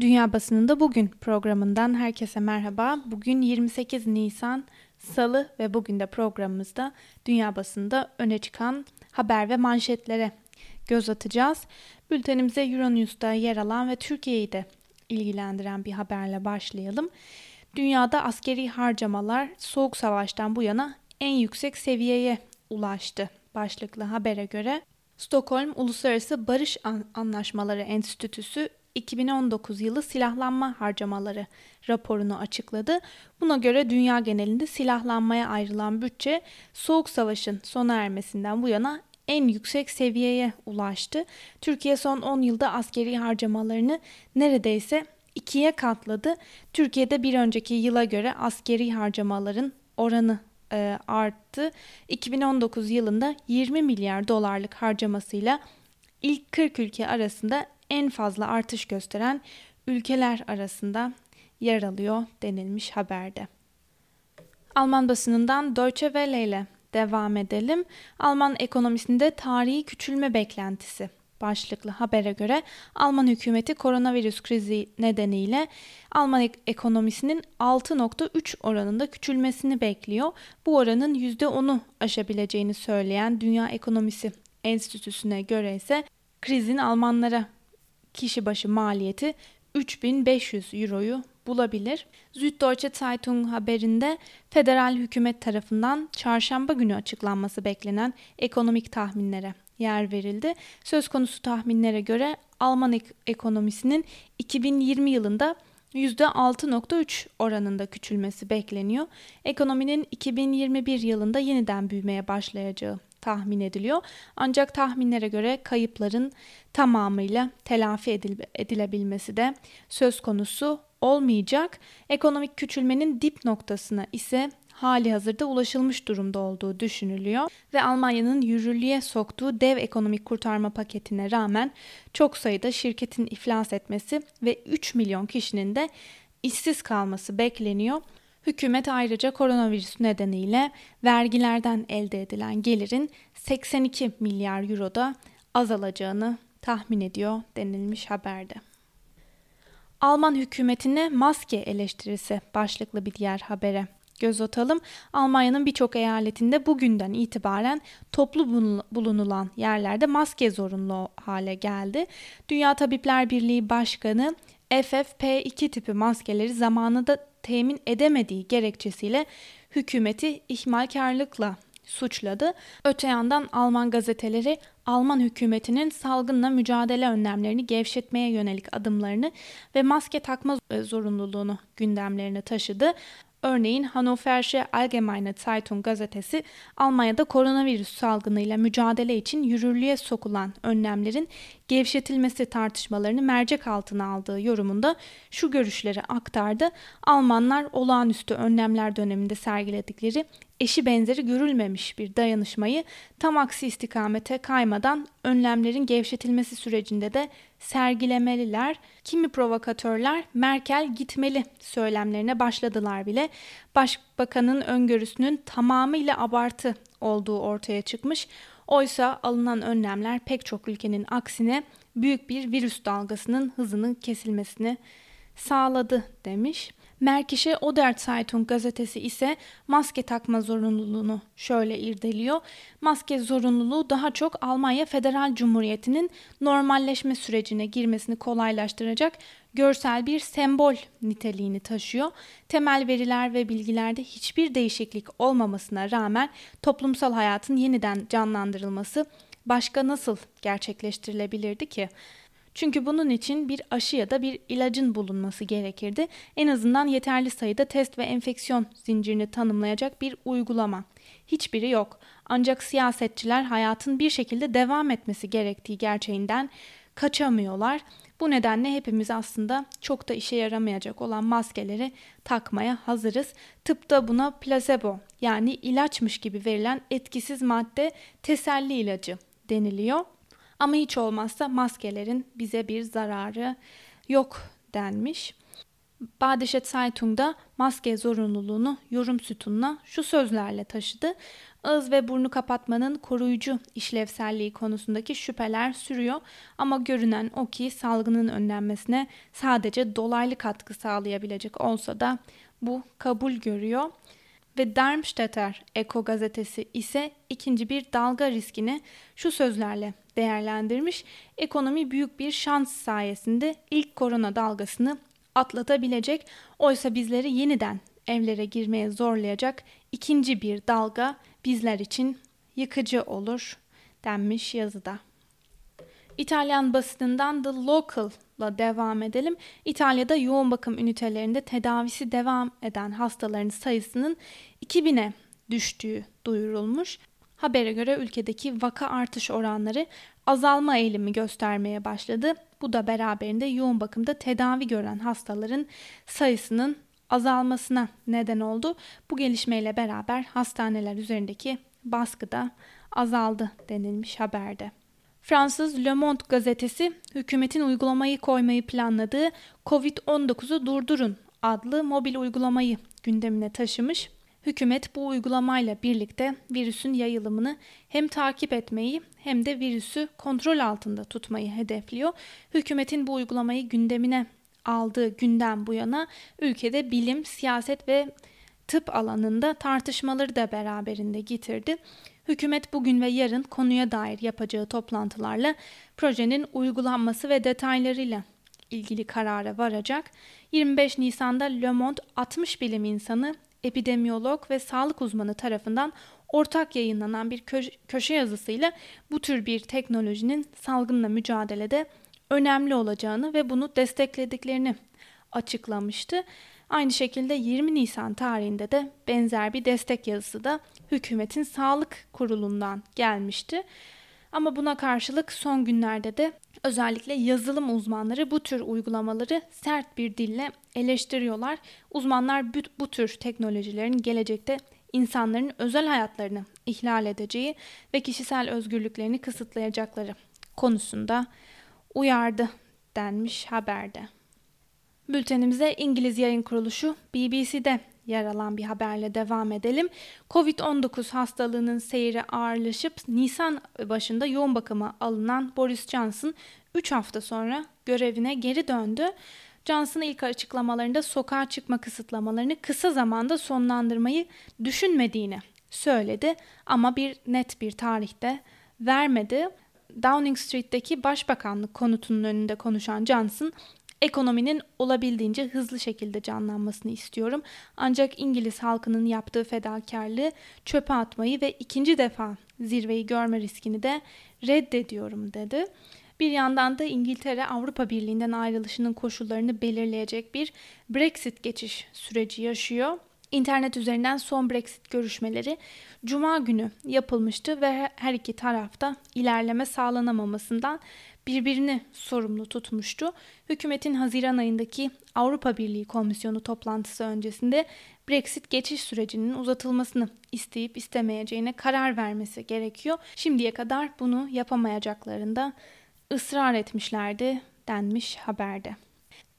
Dünya Basınında Bugün programından herkese merhaba. Bugün 28 Nisan Salı ve bugün de programımızda dünya basında öne çıkan haber ve manşetlere göz atacağız. Bültenimize Euronews'ta yer alan ve Türkiye'yi de ilgilendiren bir haberle başlayalım. Dünyada askeri harcamalar Soğuk Savaş'tan bu yana en yüksek seviyeye ulaştı. Başlıklı habere göre Stockholm Uluslararası Barış Anlaşmaları Enstitüsü 2019 yılı silahlanma harcamaları raporunu açıkladı. Buna göre dünya genelinde silahlanmaya ayrılan bütçe Soğuk Savaş'ın sona ermesinden bu yana en yüksek seviyeye ulaştı. Türkiye son 10 yılda askeri harcamalarını neredeyse ikiye katladı. Türkiye'de bir önceki yıla göre askeri harcamaların oranı e, arttı. 2019 yılında 20 milyar dolarlık harcamasıyla ilk 40 ülke arasında en fazla artış gösteren ülkeler arasında yer alıyor denilmiş haberde. Alman basınından Deutsche Welle ile devam edelim. Alman ekonomisinde tarihi küçülme beklentisi başlıklı habere göre Alman hükümeti koronavirüs krizi nedeniyle Alman ek- ekonomisinin 6.3 oranında küçülmesini bekliyor. Bu oranın %10'u aşabileceğini söyleyen Dünya Ekonomisi Enstitüsü'ne göre ise krizin Almanlara kişi başı maliyeti 3500 euroyu bulabilir. Süddeutsche Zeitung haberinde federal hükümet tarafından çarşamba günü açıklanması beklenen ekonomik tahminlere yer verildi. Söz konusu tahminlere göre Alman ek- ekonomisinin 2020 yılında %6.3 oranında küçülmesi bekleniyor. Ekonominin 2021 yılında yeniden büyümeye başlayacağı tahmin ediliyor. Ancak tahminlere göre kayıpların tamamıyla telafi edilebilmesi de söz konusu olmayacak. Ekonomik küçülmenin dip noktasına ise hali hazırda ulaşılmış durumda olduğu düşünülüyor ve Almanya'nın yürürlüğe soktuğu dev ekonomik kurtarma paketine rağmen çok sayıda şirketin iflas etmesi ve 3 milyon kişinin de işsiz kalması bekleniyor. Hükümet ayrıca koronavirüs nedeniyle vergilerden elde edilen gelirin 82 milyar euroda azalacağını tahmin ediyor denilmiş haberde. Alman hükümetine maske eleştirisi başlıklı bir diğer habere göz atalım. Almanya'nın birçok eyaletinde bugünden itibaren toplu bulunulan yerlerde maske zorunlu hale geldi. Dünya Tabipler Birliği Başkanı FFP2 tipi maskeleri zamanında temin edemediği gerekçesiyle hükümeti ihmalkarlıkla suçladı. Öte yandan Alman gazeteleri Alman hükümetinin salgınla mücadele önlemlerini gevşetmeye yönelik adımlarını ve maske takma zorunluluğunu gündemlerine taşıdı. Örneğin Hannoversche Allgemeine Zeitung gazetesi Almanya'da koronavirüs salgınıyla mücadele için yürürlüğe sokulan önlemlerin gevşetilmesi tartışmalarını mercek altına aldığı yorumunda şu görüşleri aktardı. Almanlar olağanüstü önlemler döneminde sergiledikleri eşi benzeri görülmemiş bir dayanışmayı tam aksi istikamete kaymadan önlemlerin gevşetilmesi sürecinde de sergilemeliler. Kimi provokatörler Merkel gitmeli söylemlerine başladılar bile. Başbakanın öngörüsünün tamamıyla abartı olduğu ortaya çıkmış. Oysa alınan önlemler pek çok ülkenin aksine büyük bir virüs dalgasının hızının kesilmesini sağladı demiş. Merkişe Oder Zeitung gazetesi ise maske takma zorunluluğunu şöyle irdeliyor. Maske zorunluluğu daha çok Almanya Federal Cumhuriyeti'nin normalleşme sürecine girmesini kolaylaştıracak görsel bir sembol niteliğini taşıyor. Temel veriler ve bilgilerde hiçbir değişiklik olmamasına rağmen toplumsal hayatın yeniden canlandırılması başka nasıl gerçekleştirilebilirdi ki? Çünkü bunun için bir aşı ya da bir ilacın bulunması gerekirdi. En azından yeterli sayıda test ve enfeksiyon zincirini tanımlayacak bir uygulama. Hiçbiri yok. Ancak siyasetçiler hayatın bir şekilde devam etmesi gerektiği gerçeğinden kaçamıyorlar. Bu nedenle hepimiz aslında çok da işe yaramayacak olan maskeleri takmaya hazırız. Tıpta buna placebo yani ilaçmış gibi verilen etkisiz madde teselli ilacı deniliyor. Ama hiç olmazsa maskelerin bize bir zararı yok denmiş. Badische Zeitung'da maske zorunluluğunu yorum sütununa şu sözlerle taşıdı. ağız ve burnu kapatmanın koruyucu işlevselliği konusundaki şüpheler sürüyor ama görünen o ki salgının önlenmesine sadece dolaylı katkı sağlayabilecek olsa da bu kabul görüyor ve Darmstädter Eko gazetesi ise ikinci bir dalga riskini şu sözlerle değerlendirmiş. Ekonomi büyük bir şans sayesinde ilk korona dalgasını atlatabilecek. Oysa bizleri yeniden evlere girmeye zorlayacak ikinci bir dalga bizler için yıkıcı olur denmiş yazıda. İtalyan basınından The Local'la devam edelim. İtalya'da yoğun bakım ünitelerinde tedavisi devam eden hastaların sayısının 2000'e düştüğü duyurulmuş. Habere göre ülkedeki vaka artış oranları azalma eğilimi göstermeye başladı. Bu da beraberinde yoğun bakımda tedavi gören hastaların sayısının azalmasına neden oldu. Bu gelişmeyle beraber hastaneler üzerindeki baskı da azaldı denilmiş haberde. Fransız Le Monde gazetesi hükümetin uygulamayı koymayı planladığı Covid-19'u durdurun adlı mobil uygulamayı gündemine taşımış. Hükümet bu uygulamayla birlikte virüsün yayılımını hem takip etmeyi hem de virüsü kontrol altında tutmayı hedefliyor. Hükümetin bu uygulamayı gündemine aldığı günden bu yana ülkede bilim, siyaset ve tıp alanında tartışmaları da beraberinde getirdi. Hükümet bugün ve yarın konuya dair yapacağı toplantılarla projenin uygulanması ve detaylarıyla ilgili karara varacak. 25 Nisan'da Le Monde 60 bilim insanı, epidemiyolog ve sağlık uzmanı tarafından ortak yayınlanan bir kö- köşe yazısıyla bu tür bir teknolojinin salgınla mücadelede önemli olacağını ve bunu desteklediklerini açıklamıştı. Aynı şekilde 20 Nisan tarihinde de benzer bir destek yazısı da hükümetin sağlık kurulundan gelmişti. Ama buna karşılık son günlerde de özellikle yazılım uzmanları bu tür uygulamaları sert bir dille eleştiriyorlar. Uzmanlar bu, bu tür teknolojilerin gelecekte insanların özel hayatlarını ihlal edeceği ve kişisel özgürlüklerini kısıtlayacakları konusunda uyardı denmiş haberde. Bültenimize İngiliz yayın kuruluşu BBC'de yer alan bir haberle devam edelim. Covid-19 hastalığının seyri ağırlaşıp Nisan başında yoğun bakıma alınan Boris Johnson 3 hafta sonra görevine geri döndü. Johnson ilk açıklamalarında sokağa çıkma kısıtlamalarını kısa zamanda sonlandırmayı düşünmediğini söyledi ama bir net bir tarihte vermedi. Downing Street'teki Başbakanlık konutunun önünde konuşan Johnson, ekonominin olabildiğince hızlı şekilde canlanmasını istiyorum. Ancak İngiliz halkının yaptığı fedakarlığı çöpe atmayı ve ikinci defa zirveyi görme riskini de reddediyorum dedi. Bir yandan da İngiltere Avrupa Birliği'nden ayrılışının koşullarını belirleyecek bir Brexit geçiş süreci yaşıyor. İnternet üzerinden son Brexit görüşmeleri Cuma günü yapılmıştı ve her iki tarafta ilerleme sağlanamamasından birbirini sorumlu tutmuştu. Hükümetin Haziran ayındaki Avrupa Birliği Komisyonu toplantısı öncesinde Brexit geçiş sürecinin uzatılmasını isteyip istemeyeceğine karar vermesi gerekiyor. Şimdiye kadar bunu yapamayacaklarında ısrar etmişlerdi denmiş haberde.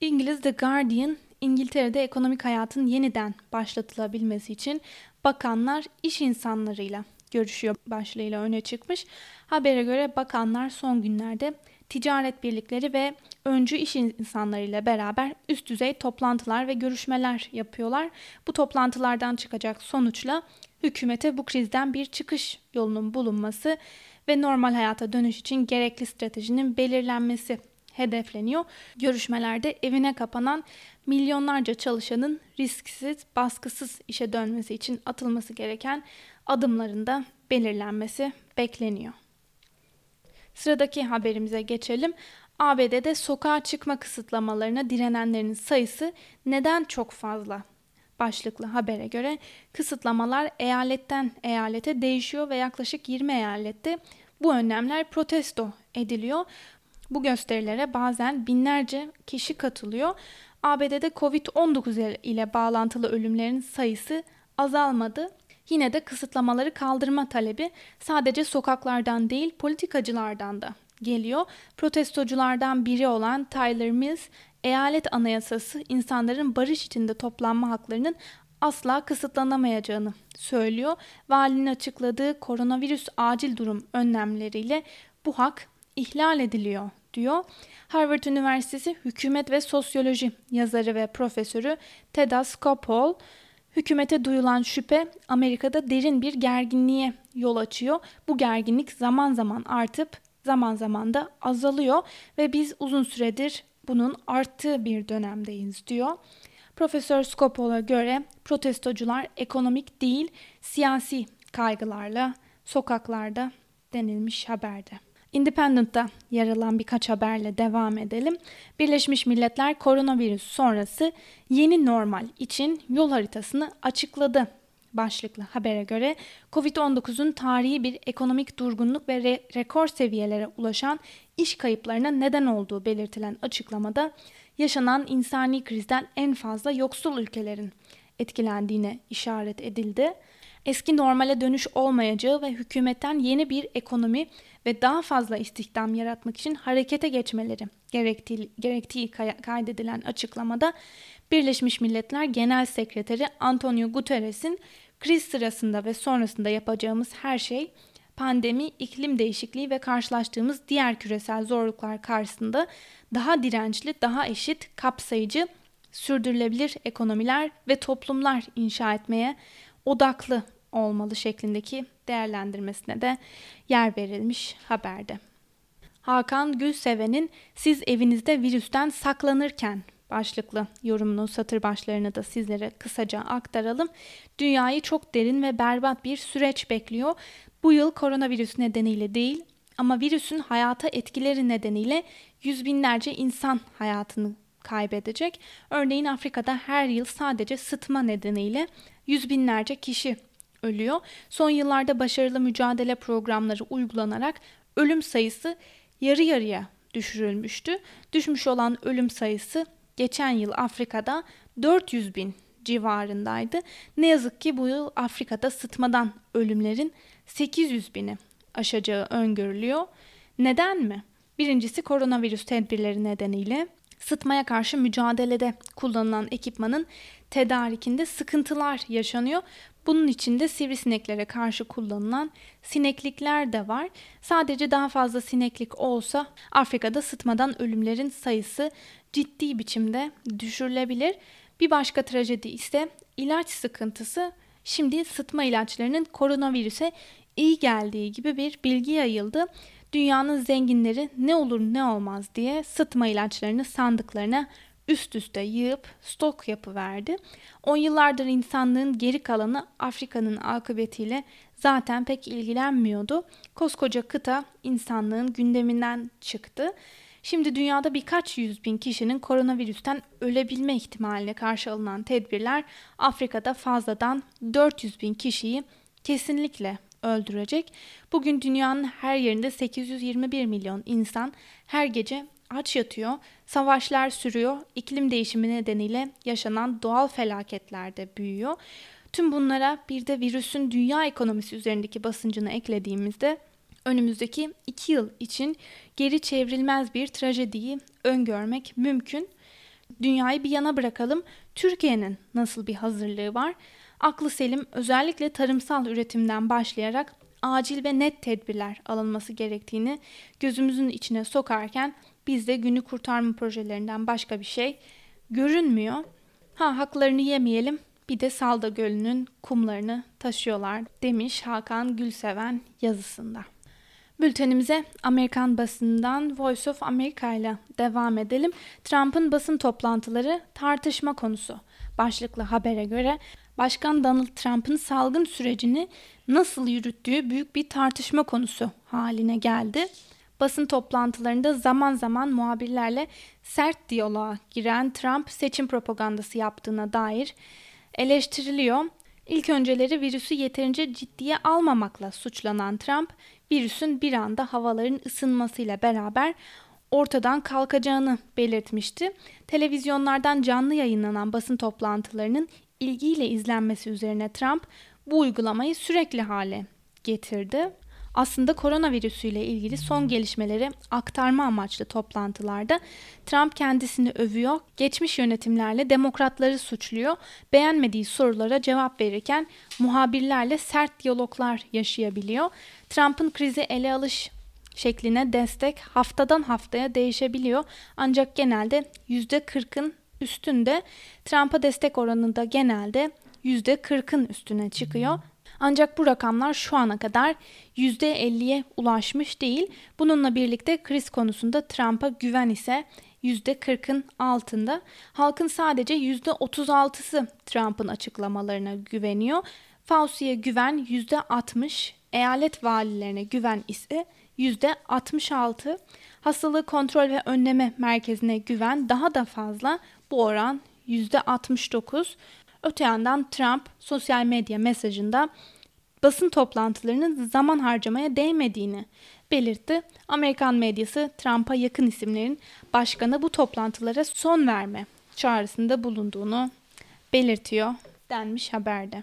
İngiliz The Guardian İngiltere'de ekonomik hayatın yeniden başlatılabilmesi için bakanlar iş insanlarıyla görüşüyor başlığıyla öne çıkmış. Habere göre bakanlar son günlerde ticaret birlikleri ve öncü iş insanlarıyla beraber üst düzey toplantılar ve görüşmeler yapıyorlar. Bu toplantılardan çıkacak sonuçla hükümete bu krizden bir çıkış yolunun bulunması ve normal hayata dönüş için gerekli stratejinin belirlenmesi hedefleniyor. Görüşmelerde evine kapanan milyonlarca çalışanın risksiz, baskısız işe dönmesi için atılması gereken adımların da belirlenmesi bekleniyor. Sıradaki haberimize geçelim. ABD'de sokağa çıkma kısıtlamalarına direnenlerin sayısı neden çok fazla? Başlıklı habere göre kısıtlamalar eyaletten eyalete değişiyor ve yaklaşık 20 eyalette bu önlemler protesto ediliyor. Bu gösterilere bazen binlerce kişi katılıyor. ABD'de Covid-19 ile bağlantılı ölümlerin sayısı azalmadı. Yine de kısıtlamaları kaldırma talebi sadece sokaklardan değil politikacılardan da geliyor. Protestoculardan biri olan Tyler Mills, eyalet anayasası insanların barış içinde toplanma haklarının asla kısıtlanamayacağını söylüyor. Valinin açıkladığı koronavirüs acil durum önlemleriyle bu hak ihlal ediliyor diyor. Harvard Üniversitesi Hükümet ve Sosyoloji yazarı ve profesörü Teda Skopol, hükümete duyulan şüphe Amerika'da derin bir gerginliğe yol açıyor. Bu gerginlik zaman zaman artıp zaman zaman da azalıyor ve biz uzun süredir bunun arttığı bir dönemdeyiz diyor. Profesör Skopol'a göre protestocular ekonomik değil siyasi kaygılarla sokaklarda denilmiş haberde. Independent'ta yer alan birkaç haberle devam edelim. Birleşmiş Milletler koronavirüs sonrası yeni normal için yol haritasını açıkladı. Başlıklı habere göre COVID-19'un tarihi bir ekonomik durgunluk ve re- rekor seviyelere ulaşan iş kayıplarına neden olduğu belirtilen açıklamada yaşanan insani krizden en fazla yoksul ülkelerin etkilendiğine işaret edildi. Eski normale dönüş olmayacağı ve hükümetten yeni bir ekonomi ve daha fazla istihdam yaratmak için harekete geçmeleri gerektiği, gerektiği kaydedilen açıklamada Birleşmiş Milletler Genel Sekreteri Antonio Guterres'in kriz sırasında ve sonrasında yapacağımız her şey pandemi, iklim değişikliği ve karşılaştığımız diğer küresel zorluklar karşısında daha dirençli, daha eşit, kapsayıcı, sürdürülebilir ekonomiler ve toplumlar inşa etmeye odaklı olmalı şeklindeki değerlendirmesine de yer verilmiş haberde. Hakan Gülseven'in siz evinizde virüsten saklanırken başlıklı yorumunun satır başlarını da sizlere kısaca aktaralım. Dünyayı çok derin ve berbat bir süreç bekliyor. Bu yıl koronavirüs nedeniyle değil ama virüsün hayata etkileri nedeniyle yüz binlerce insan hayatını kaybedecek. Örneğin Afrika'da her yıl sadece sıtma nedeniyle yüz binlerce kişi ölüyor. Son yıllarda başarılı mücadele programları uygulanarak ölüm sayısı yarı yarıya düşürülmüştü. Düşmüş olan ölüm sayısı geçen yıl Afrika'da 400 bin civarındaydı. Ne yazık ki bu yıl Afrika'da sıtmadan ölümlerin 800 bini aşacağı öngörülüyor. Neden mi? Birincisi koronavirüs tedbirleri nedeniyle sıtmaya karşı mücadelede kullanılan ekipmanın tedarikinde sıkıntılar yaşanıyor. Bunun içinde sivrisineklere karşı kullanılan sineklikler de var. Sadece daha fazla sineklik olsa Afrika'da sıtmadan ölümlerin sayısı ciddi biçimde düşürülebilir. Bir başka trajedi ise ilaç sıkıntısı. Şimdi sıtma ilaçlarının koronavirüse iyi geldiği gibi bir bilgi yayıldı. Dünyanın zenginleri ne olur ne olmaz diye sıtma ilaçlarını sandıklarına üst üste yığıp stok yapıverdi. On yıllardır insanlığın geri kalanı Afrika'nın akıbetiyle zaten pek ilgilenmiyordu. Koskoca kıta insanlığın gündeminden çıktı. Şimdi dünyada birkaç yüz bin kişinin koronavirüsten ölebilme ihtimaline karşı alınan tedbirler Afrika'da fazladan 400 bin kişiyi kesinlikle öldürecek. Bugün dünyanın her yerinde 821 milyon insan her gece aç yatıyor, savaşlar sürüyor, iklim değişimi nedeniyle yaşanan doğal felaketler de büyüyor. Tüm bunlara bir de virüsün dünya ekonomisi üzerindeki basıncını eklediğimizde önümüzdeki iki yıl için geri çevrilmez bir trajediyi öngörmek mümkün. Dünyayı bir yana bırakalım. Türkiye'nin nasıl bir hazırlığı var? Aklı selim özellikle tarımsal üretimden başlayarak acil ve net tedbirler alınması gerektiğini gözümüzün içine sokarken bizde günü kurtarma projelerinden başka bir şey görünmüyor. Ha haklarını yemeyelim bir de Salda Gölü'nün kumlarını taşıyorlar demiş Hakan Gülseven yazısında. Bültenimize Amerikan basından Voice of America ile devam edelim. Trump'ın basın toplantıları tartışma konusu. Başlıklı habere göre Başkan Donald Trump'ın salgın sürecini nasıl yürüttüğü büyük bir tartışma konusu haline geldi. Basın toplantılarında zaman zaman muhabirlerle sert diyaloğa giren Trump seçim propagandası yaptığına dair eleştiriliyor. İlk önceleri virüsü yeterince ciddiye almamakla suçlanan Trump, virüsün bir anda havaların ısınmasıyla beraber ortadan kalkacağını belirtmişti. Televizyonlardan canlı yayınlanan basın toplantılarının ilgiyle izlenmesi üzerine Trump bu uygulamayı sürekli hale getirdi. aslında koronavirüsüyle ilgili son gelişmeleri aktarma amaçlı toplantılarda Trump kendisini övüyor, geçmiş yönetimlerle demokratları suçluyor, beğenmediği sorulara cevap verirken muhabirlerle sert diyaloglar yaşayabiliyor. Trump'ın krizi ele alış şekline destek haftadan haftaya değişebiliyor ancak genelde %40'ın üstünde Trump'a destek oranında genelde %40'ın üstüne çıkıyor. Ancak bu rakamlar şu ana kadar %50'ye ulaşmış değil. Bununla birlikte kriz konusunda Trump'a güven ise %40'ın altında. Halkın sadece %36'sı Trump'ın açıklamalarına güveniyor. Fauci'ye güven %60, eyalet valilerine güven ise %66. Hastalığı kontrol ve önleme merkezine güven daha da fazla. Bu oran %69. Öte yandan Trump sosyal medya mesajında basın toplantılarının zaman harcamaya değmediğini belirtti. Amerikan medyası Trump'a yakın isimlerin başkana bu toplantılara son verme çağrısında bulunduğunu belirtiyor denmiş haberde.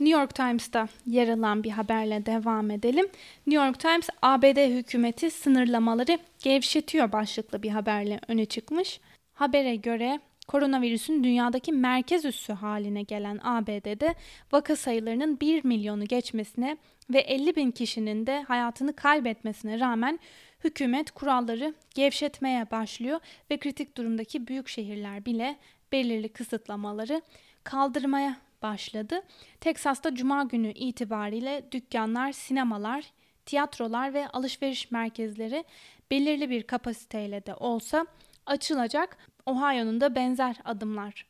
New York Times'ta yer alan bir haberle devam edelim. New York Times ABD hükümeti sınırlamaları gevşetiyor başlıklı bir haberle öne çıkmış. Habere göre koronavirüsün dünyadaki merkez üssü haline gelen ABD'de vaka sayılarının 1 milyonu geçmesine ve 50 bin kişinin de hayatını kaybetmesine rağmen hükümet kuralları gevşetmeye başlıyor ve kritik durumdaki büyük şehirler bile belirli kısıtlamaları kaldırmaya başladı. Teksas'ta cuma günü itibariyle dükkanlar, sinemalar, tiyatrolar ve alışveriş merkezleri belirli bir kapasiteyle de olsa açılacak. Ohio'nun da benzer adımlar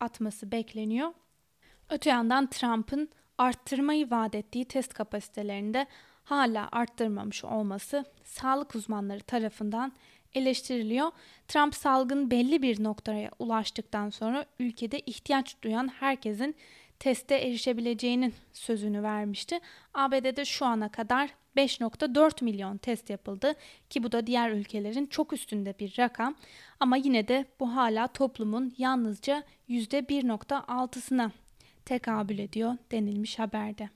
atması bekleniyor. Öte yandan Trump'ın arttırmayı vaat ettiği test kapasitelerinde hala arttırmamış olması sağlık uzmanları tarafından eleştiriliyor. Trump salgın belli bir noktaya ulaştıktan sonra ülkede ihtiyaç duyan herkesin teste erişebileceğinin sözünü vermişti. ABD'de şu ana kadar 5.4 milyon test yapıldı ki bu da diğer ülkelerin çok üstünde bir rakam ama yine de bu hala toplumun yalnızca %1.6'sına tekabül ediyor denilmiş haberde.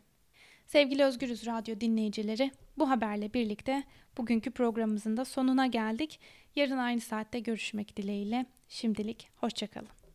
Sevgili Özgürüz Radyo dinleyicileri, bu haberle birlikte bugünkü programımızın da sonuna geldik. Yarın aynı saatte görüşmek dileğiyle. Şimdilik hoşçakalın.